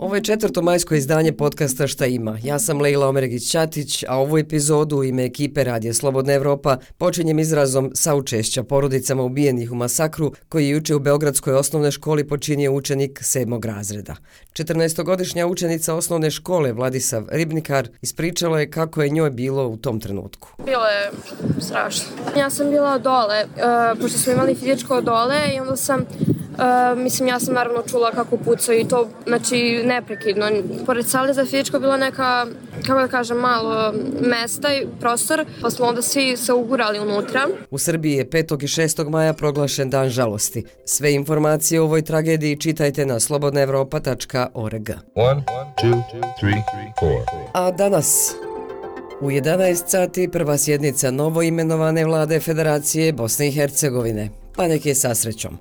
Ovo je četvrto majsko izdanje podcasta Šta ima. Ja sam Leila Omeregić-Ćatić, a ovu epizodu u ime ekipe Radije Slobodna Evropa počinjem izrazom saučešća porodicama ubijenih u masakru koji je juče u Beogradskoj osnovnoj školi počinio učenik sedmog razreda. 14-godišnja učenica osnovne škole Vladisav Ribnikar ispričala je kako je njoj bilo u tom trenutku. Bilo je strašno. Ja sam bila dole, uh, pošto smo imali fizičko dole i onda sam Uh, mislim, ja sam naravno čula kako pucaju i to, znači, neprekidno. Pored sale za fizičko bilo neka, kako da kažem, malo mesta i prostor, pa smo onda svi se ugurali unutra. U Srbiji je 5. i 6. maja proglašen dan žalosti. Sve informacije o ovoj tragediji čitajte na slobodnaevropa.org. A danas, U 11 sati prva sjednica novo imenovane vlade Federacije Bosne i Hercegovine. Pa neke sa srećom.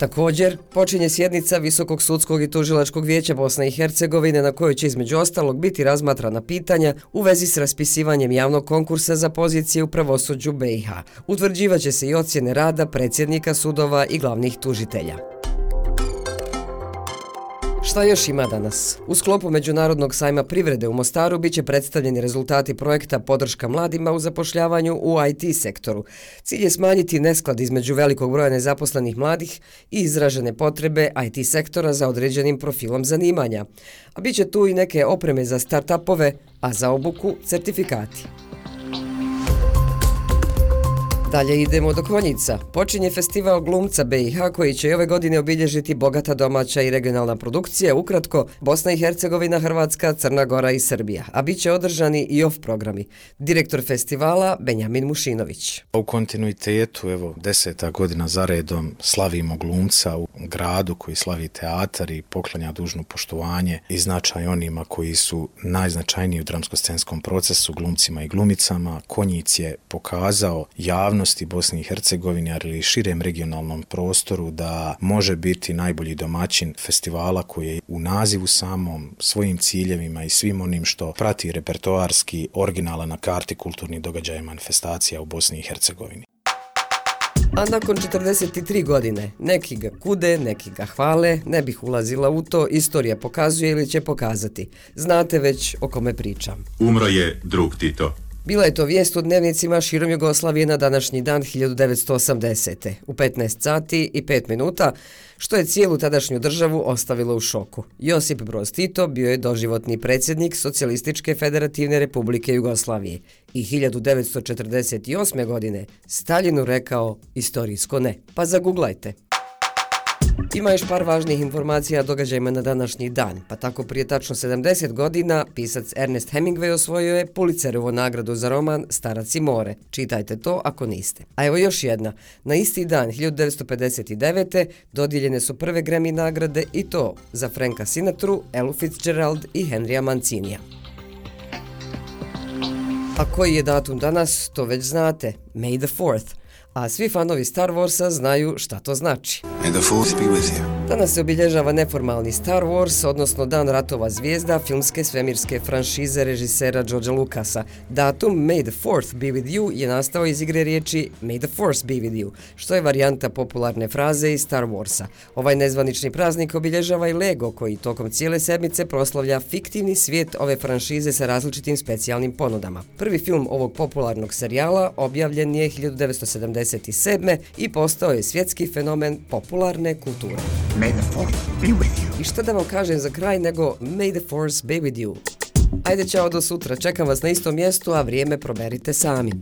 Također, počinje sjednica Visokog sudskog i tužilačkog vijeća Bosne i Hercegovine na kojoj će između ostalog biti razmatrana pitanja u vezi s raspisivanjem javnog konkursa za pozicije u pravosuđu BiH. Utvrđivaće se i ocjene rada predsjednika sudova i glavnih tužitelja. Šta još ima danas? U sklopu Međunarodnog sajma privrede u Mostaru biće predstavljeni rezultati projekta Podrška mladima u zapošljavanju u IT sektoru. Cilj je smanjiti nesklad između velikog broja nezaposlenih mladih i izražene potrebe IT sektora za određenim profilom zanimanja. A biće tu i neke opreme za startupove, a za obuku certifikati. Dalje idemo do Konjica. Počinje festival glumca BiH koji će ove godine obilježiti bogata domaća i regionalna produkcija, ukratko Bosna i Hercegovina, Hrvatska, Crna Gora i Srbija, a bit će održani i off programi. Direktor festivala Benjamin Mušinović. U kontinuitetu, evo, deseta godina za redom slavimo glumca u gradu koji slavi teatar i poklanja dužno poštovanje i značaj onima koji su najznačajniji u dramsko-scenskom procesu, glumcima i glumicama. Konjic je pokazao javno javnosti Bosne i Hercegovine, ali i širem regionalnom prostoru da može biti najbolji domaćin festivala koji je u nazivu samom svojim ciljevima i svim onim što prati repertoarski originala na karti kulturnih događaja i manifestacija u Bosni i Hercegovini. A nakon 43 godine, neki ga kude, neki ga hvale, ne bih ulazila u to, istorija pokazuje ili će pokazati. Znate već o kome pričam. Umro je drug Tito. Bila je to vijest u dnevnicima širom Jugoslavije na današnji dan 1980. u 15 sati i 5 minuta, što je cijelu tadašnju državu ostavilo u šoku. Josip Broz Tito bio je doživotni predsjednik Socijalističke federativne republike Jugoslavije i 1948. godine Stalinu rekao istorijsko ne. Pa zaguglajte. Ima još par važnih informacija o događajima na današnji dan, pa tako prije tačno 70 godina pisac Ernest Hemingway osvojio je Pulitzerovu nagradu za roman Starac i more. Čitajte to ako niste. A evo još jedna. Na isti dan, 1959. dodijeljene su prve Grammy nagrade i to za Franka Sinatru, Elu Fitzgerald i Henrya Mancinija. A koji je datum danas, to već znate. May the 4th a svi fanovi Star Warsa znaju šta to znači. May the force be with you. Danas se obilježava neformalni Star Wars, odnosno Dan ratova zvijezda filmske svemirske franšize režisera Georgea Lucasa. Datum May the Fourth be with you je nastao iz igre riječi May the Force be with you, što je varijanta popularne fraze iz Star Warsa. Ovaj nezvanični praznik obilježava i Lego, koji tokom cijele sedmice proslavlja fiktivni svijet ove franšize sa različitim specijalnim ponudama. Prvi film ovog popularnog serijala objavljen je 1977. i postao je svjetski fenomen popularne kulture. May the force be with you. I šta da vam kažem za kraj nego May the force be with you. Ajde, čao do sutra. Čekam vas na istom mjestu, a vrijeme proberite sami.